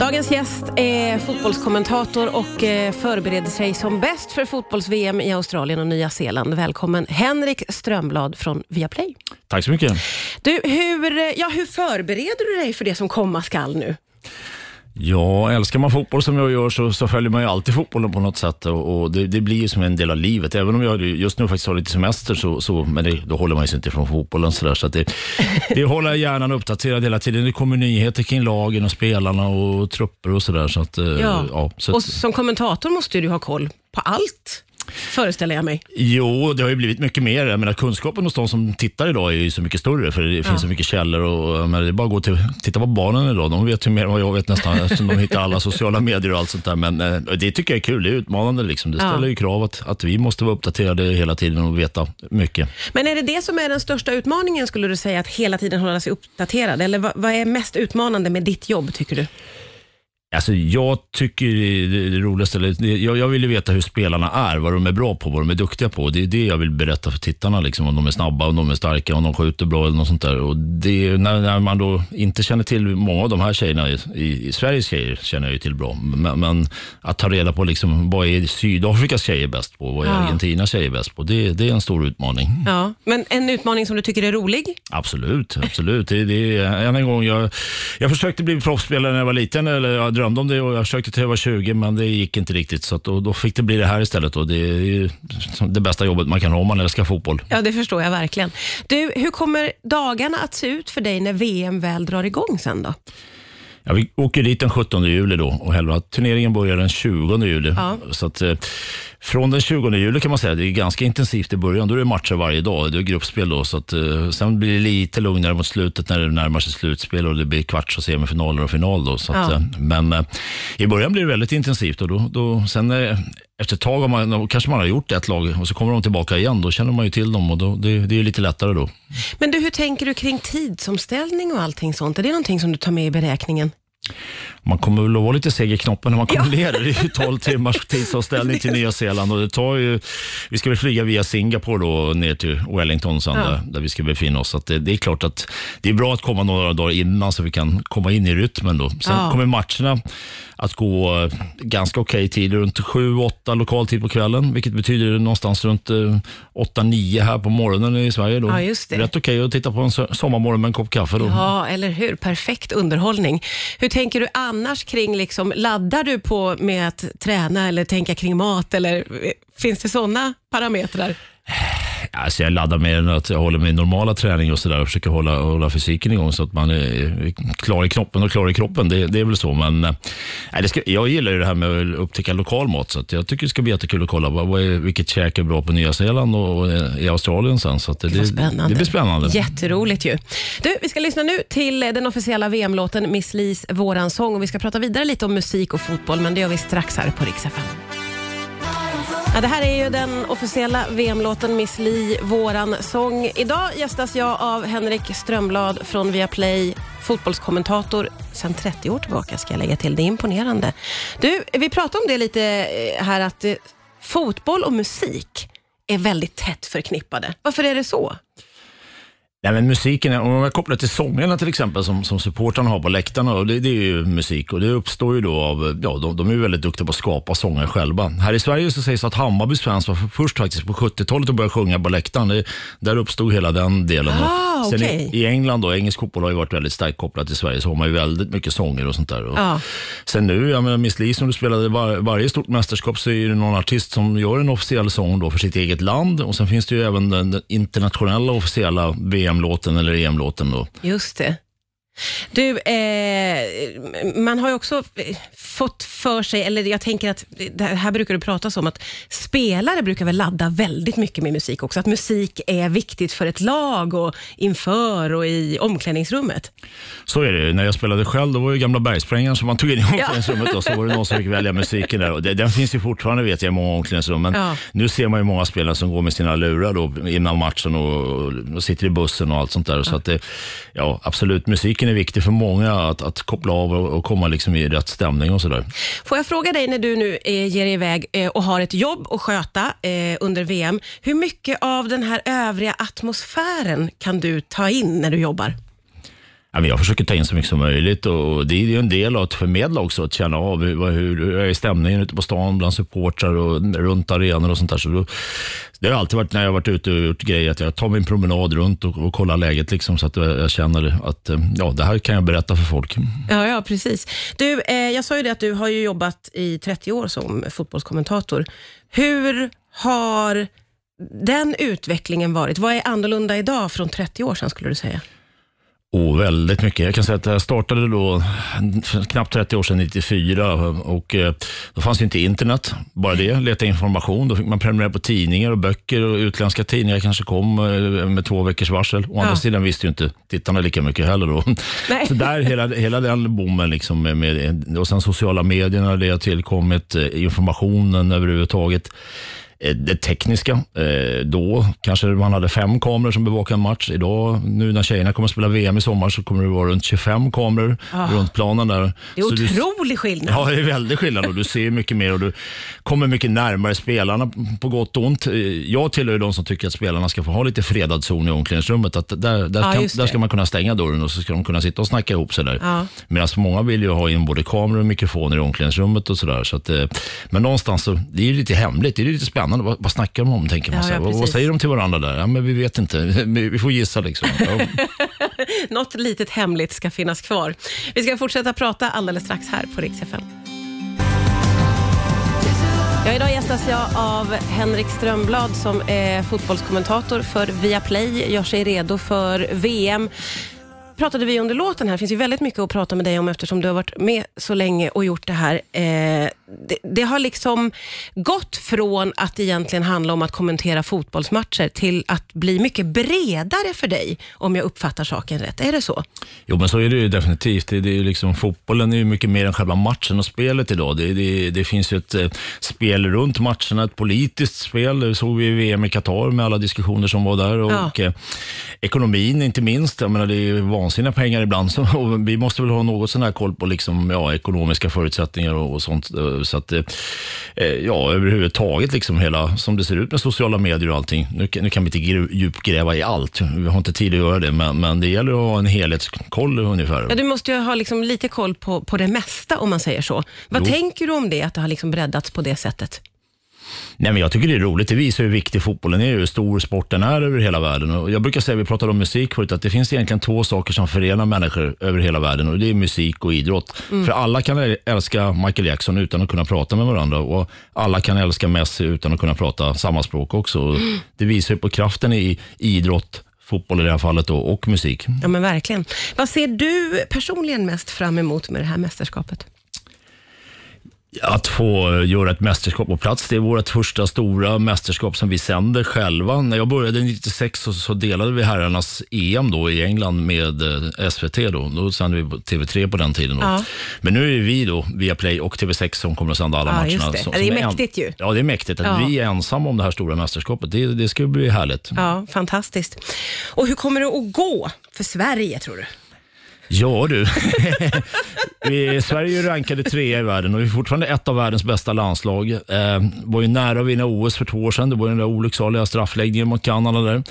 Dagens gäst är fotbollskommentator och eh, förbereder sig som bäst för fotbolls-VM i Australien och Nya Zeeland. Välkommen Henrik Strömblad från Viaplay. Tack så mycket. Du, hur, eh, ja, hur förbereder du dig för det som komma skall nu? Ja, älskar man fotboll som jag gör så, så följer man ju alltid fotbollen på något sätt och, och det, det, blir ju som en del av livet. Även om jag just nu faktiskt har lite semester så, så men det, då håller man sig inte från fotbollen sådär. Så det, det håller hjärnan uppdaterad hela tiden. Det kommer nyheter kring lagen och spelarna och trupper och sådär. Så att, eh, Ja. ja, så Och som kommentator måste du ha koll på allt, föreställer jag mig. Jo, det har ju blivit mycket mer. Jag menar, kunskapen hos de som tittar idag är ju så mycket större för det finns så mycket källor. Och, men det är bara att gå till, titta på barnen idag. De vet ju mer än vad jag vet nästan eftersom de hittar alla sociala medier och allt sånt där. Men eh, det tycker jag är kul. Det är utmanande. Liksom. Det Ja. ställer ju krav att, att vi måste vara uppdaterade hela tiden och veta mycket. Men är det det som är den största utmaningen, skulle du säga, att hela tiden hålla sig uppdaterad? Eller vad, vad är mest utmanande med ditt jobb, tycker du? Alltså, jag tycker det, roligaste, jag, jag vill ju veta hur spelarna är, vad de är bra på, vad de är duktiga på. Det är det jag vill berätta för tittarna, liksom, om de är snabba, om de är starka, om de skjuter bra eller något sånt där. Och det, när, när man då inte känner till många av de här tjejerna, i, i, Sveriges tjejer känner jag ju till bra, men, men att ta reda på liksom, vad är Sydafrikas tjejer bäst på, vad är Ja. Argentinas tjejer bäst på, det, det är en stor utmaning. Ja. Men en utmaning som du tycker är rolig? Absolut, absolut. Det, det, än en gång, jag, jag försökte bli proffsspelare när jag var liten, eller drömde om det och jag försökte till jag var 20 men det gick inte riktigt. Så att då, då fick det bli det här istället. Och det är ju det bästa jobbet man kan ha om man älskar fotboll. Ja, det förstår jag verkligen. Du, hur kommer dagarna att se ut för dig när VM väl drar igång sen då? Ja, vi åker dit den 17 juli då och själva turneringen börjar den 20 juli. Ja. Så att, eh, från den 20 juli kan man säga, det är ganska intensivt i början. Då är det matcher varje dag, det är gruppspel då. Så att, eh, sen blir det lite lugnare mot slutet när det närmar sig slutspel och det blir kvarts och semifinaler och final. Då, så att, Ja. eh, men eh, i början blir det väldigt intensivt och då, då, sen efter ett tag man, kanske man har gjort ett lag och så kommer de tillbaka igen. Då känner man ju till dem och då, det, det är lite lättare då. Men du, hur tänker du kring tidsomställning och allting sånt? Är det någonting som du tar med i beräkningen? Man kommer väl att vara lite seg i knoppen när man kommer ner. Det är ju 12 timmars tidsavställning till Nya Zeeland och det tar ju, vi ska väl flyga via Singapore då ner till Wellington sen Ja. där, där vi ska befinna oss. Så det, det är klart att det är bra att komma några dagar innan så vi kan komma in i rytmen då. Sen Ja. kommer matcherna att gå eh, ganska okej tid, runt 7-8 lokal tid på kvällen, vilket betyder någonstans runt eh, 8-9 här på morgonen i Sverige. Då. Ja, just det. Rätt okej att titta på en so- sommarmorgon med en kopp kaffe. Då. Ja, eller hur? Perfekt underhållning. Hur tänker du annars kring, liksom, laddar du på med att träna eller tänka kring mat? Eller eh, finns det sådana parametrar? Alltså jag laddar mer än att jag håller min normala träning och sådär och försöker hålla, hålla fysiken igång så att man är klar i knoppen och klar i kroppen. Det, det är väl så. Men eh, nej, det ska, jag gillar ju det här med att upptäcka lokal mat så att jag tycker det ska bli jättekul att kolla vad, är, vilket käk är bra på Nya Zeeland och, och i Australien sen. Så det, spännande. det blir spännande. Jätteroligt ju. Du, vi ska lyssna nu till den officiella VM-låten Miss Lis Våran sång och vi ska prata vidare lite om musik och fotboll, men det gör vi strax här på Rix FM. Ja, det här är ju den officiella VM-låten Miss Li, våran sång. Idag gästas jag av Henrik Strömblad från Viaplay, fotbollskommentator sedan 30 år tillbaka ska jag lägga till. Det är imponerande. Du, vi pratade om det lite eh, här att eh, fotboll och musik är väldigt tätt förknippade. Varför är det så? Nej, men musiken, om man kopplar till sångerna till exempel som, som supportrarna har på läktarna, det, det är ju musik och det uppstår ju då av, ja de, de är ju väldigt duktiga på att skapa sånger själva. Här i Sverige så sägs att Hammarbys fans var först faktiskt på 70-talet och började sjunga på läktaren. Det, där uppstod hela den delen. Ah, sen okej. i, I England då, engelsk fotboll har ju varit väldigt starkt kopplat till Sverige, så har man ju väldigt mycket sånger och sånt där. Och Ja. Sen nu, jag menar Miss Li som du spelade, var, varje stort mästerskap så är det någon artist som gör en officiell sång då för sitt eget land och sen finns det ju även den, den internationella officiella VM-låten eller EM-låten då. Just det. Du, eh, man har ju också eh, fått för sig, eller jag tänker att det här brukar du prata om, att spelare brukar väl ladda väldigt mycket med musik också. Att musik är viktigt för ett lag och inför och i omklädningsrummet. Så är det. När jag spelade själv, då var det gamla bergsprängaren som man tog in i omklädningsrummet och så var det någon som fick välja musiken där. Och det, den finns ju fortfarande vet jag i många omklädningsrum. Men Ja. nu ser man ju många spelare som går med sina lurar då innan matchen och, och sitter i bussen och allt sånt där. Så att det, ja, absolut, musiken är viktig för många att, att koppla av och, och komma liksom i rätt stämning och sådär. Får jag fråga dig när du nu eh, ger dig iväg eh, och har ett jobb att sköta eh, under VM, hur mycket av den här övriga atmosfären kan du ta in när du jobbar? Jag försöker ta in så mycket som möjligt och det är ju en del av att förmedla också, att känna av hur, hur, är stämningen ute på stan bland supportrar och runt arenor och sånt där. Så då, det har alltid varit när jag har varit ute och gjort grejer att jag tar min promenad runt och, och kollar läget liksom, så att jag känner att eh, ja, det här kan jag berätta för folk. Ja, ja precis. Du, eh, jag sa ju det att du har ju jobbat i 30 år som fotbollskommentator. Hur har den utvecklingen varit? Vad är annorlunda idag från 30 år sedan skulle du säga? Oh, väldigt mycket. Jag kan säga att jag startade då knappt 30 år sedan, 94. Och eh, då fanns inte internet, bara det. Leta information. Då fick man prenumerera på tidningar och böcker och utländska tidningar kanske kom eh, med två veckors varsel. Å andra ja. sidan visste ju inte tittarna lika mycket heller då. Nej. Så där hela, hela den bommen liksom med, med, och sen sociala medierna, det har tillkommit, eh, informationen överhuvudtaget. Eh, det tekniska. Eh, då kanske man hade fem kameror som bevakade en match. Idag, nu när tjejerna kommer att spela VM i sommar, så kommer det vara runt 25 kameror ah. runt planen där. Det är så otrolig du, skillnad. Ja, det är väldigt skillnad och du ser mycket mer och du kommer mycket närmare spelarna på gott och ont. Eh, jag tillhör de som tycker att spelarna ska få ha lite fredad zon i omklädningsrummet. Att där, där, ah, kan, där ska man kunna stänga dörren och så ska de kunna sitta och snacka ihop sig där. Ah. Medan många vill ju ha in både kameror och mikrofoner i omklädningsrummet och sådär. Så att, men någonstans så, det är lite hemligt, det är lite spännande spännande. Vad, vad snackar de om? tänker man. Ja, ja, vad, säger de till varandra där? Ja, men vi vet inte. Vi får gissa. liksom. Ja. Något litet hemligt ska finnas kvar. Vi ska fortsätta prata alldeles strax här på Rix FM. Ja, idag gästas jag av Henrik Strömblad som är fotbollskommentator för Viaplay, gör sig redo för VM pratade vi under låten här. Det finns ju väldigt mycket att prata med dig om eftersom du har varit med så länge och gjort det här. Eh, det, det, har liksom gått från att egentligen handla om att kommentera fotbollsmatcher till att bli mycket bredare för dig, om jag uppfattar saken rätt. Är det så? Jo, men så är det ju definitivt. Det, det är liksom, fotbollen är ju mycket mer än själva matchen och spelet idag. Det, det, det finns ju ett eh, spel runt matcherna, ett politiskt spel. Det såg vi i VM i Qatar med alla diskussioner som var där. Och, ja. eh, ekonomin inte minst. Jag menar, det är vansinniga pengar ibland. Så, vi måste väl ha något sån här koll på liksom, ja, ekonomiska förutsättningar och, och sånt. Så att, eh, eh, ja, överhuvudtaget liksom hela, som det ser ut med sociala medier och allting. Nu, nu kan vi inte djupgräva i allt. Vi har inte tid att göra det, men, men det gäller att ha en helhetskoll ungefär. Ja, du måste ju ha liksom lite koll på, på det mesta om man säger så. Vad jo. tänker du om det, att det har liksom breddats på det sättet? Nej, men jag tycker det är roligt. Det visar hur viktig fotbollen är, hur stor sporten är över hela världen. Och jag brukar säga, vi pratade om musik förut, att det finns egentligen två saker som förenar människor över hela världen och det är musik och idrott. Mm. För alla kan älska Michael Jackson utan att kunna prata med varandra och alla kan älska Messi utan att kunna prata samma språk också. Mm. Det visar på kraften i idrott, fotboll i det här fallet då, och musik. Ja men verkligen. Vad ser du personligen mest fram emot med det här mästerskapet? Att få göra ett mästerskap på plats. Det är vårt första stora mästerskap som vi sänder själva. När jag började 96 så, så delade vi herrarnas EM då i England med eh, SVT. Då, då sände vi TV3 på den tiden. Ja. Men nu är vi då, via Play och TV6 som kommer att sända alla ja, matcherna. Det. Så, det är mäktigt ju. Ja, det är mäktigt. Att ja. vi är ensamma om det här stora mästerskapet, det, det ska bli härligt. Ja, fantastiskt. Och hur kommer det att gå för Sverige tror du? Ja du, vi, Sverige är rankade trea i världen och vi är fortfarande ett av världens bästa landslag. Eh, var ju nära att vinna OS för två år sedan. Det var den där olycksaliga straffläggningen mot Kanada där.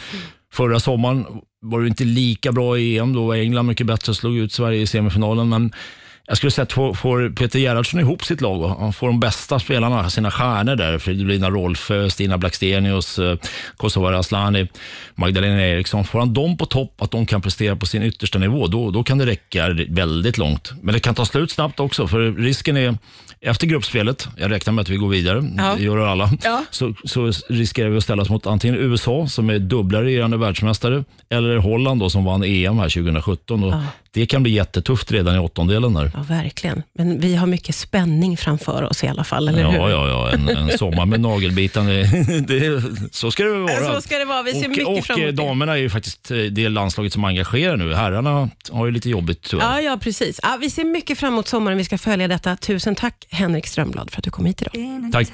Förra sommaren var det inte lika bra i EM. Då var England mycket bättre och slog ut Sverige i semifinalen. Men jag skulle säga att får Peter Gerhardsson ihop sitt lag och han får de bästa spelarna, sina stjärnor där, Fridolina Rolfö, Stina Blackstenius, eh, Kosovare Aslani, Magdalena Eriksson. Får han dem på topp, att de kan prestera på sin yttersta nivå, då, då kan det räcka väldigt långt. Men det kan ta slut snabbt också, för risken är efter gruppspelet, jag räknar med att vi går vidare, ja. det gör alla, ja. så, så riskerar vi att ställas mot antingen USA som är dubbla regerande världsmästare eller Holland då, som vann EM här 2017. Och ja. Det kan bli jättetufft redan i åttondelen. Där. Ja, verkligen. Men vi har mycket spänning framför oss i alla fall, eller ja, hur? Ja, ja. En, en sommar med det, så ska det vara. Så ska det vara. Vi ser och, mycket och, fram emot det. damerna är ju faktiskt eh, det landslaget som engagerar nu. Herrarna har ju lite jobbigt tyvärr. Ja, ja precis. Ja, vi ser mycket fram emot sommaren. Vi ska följa detta. Tusen tack Henrik Strömblad för att du kom hit idag. Tack.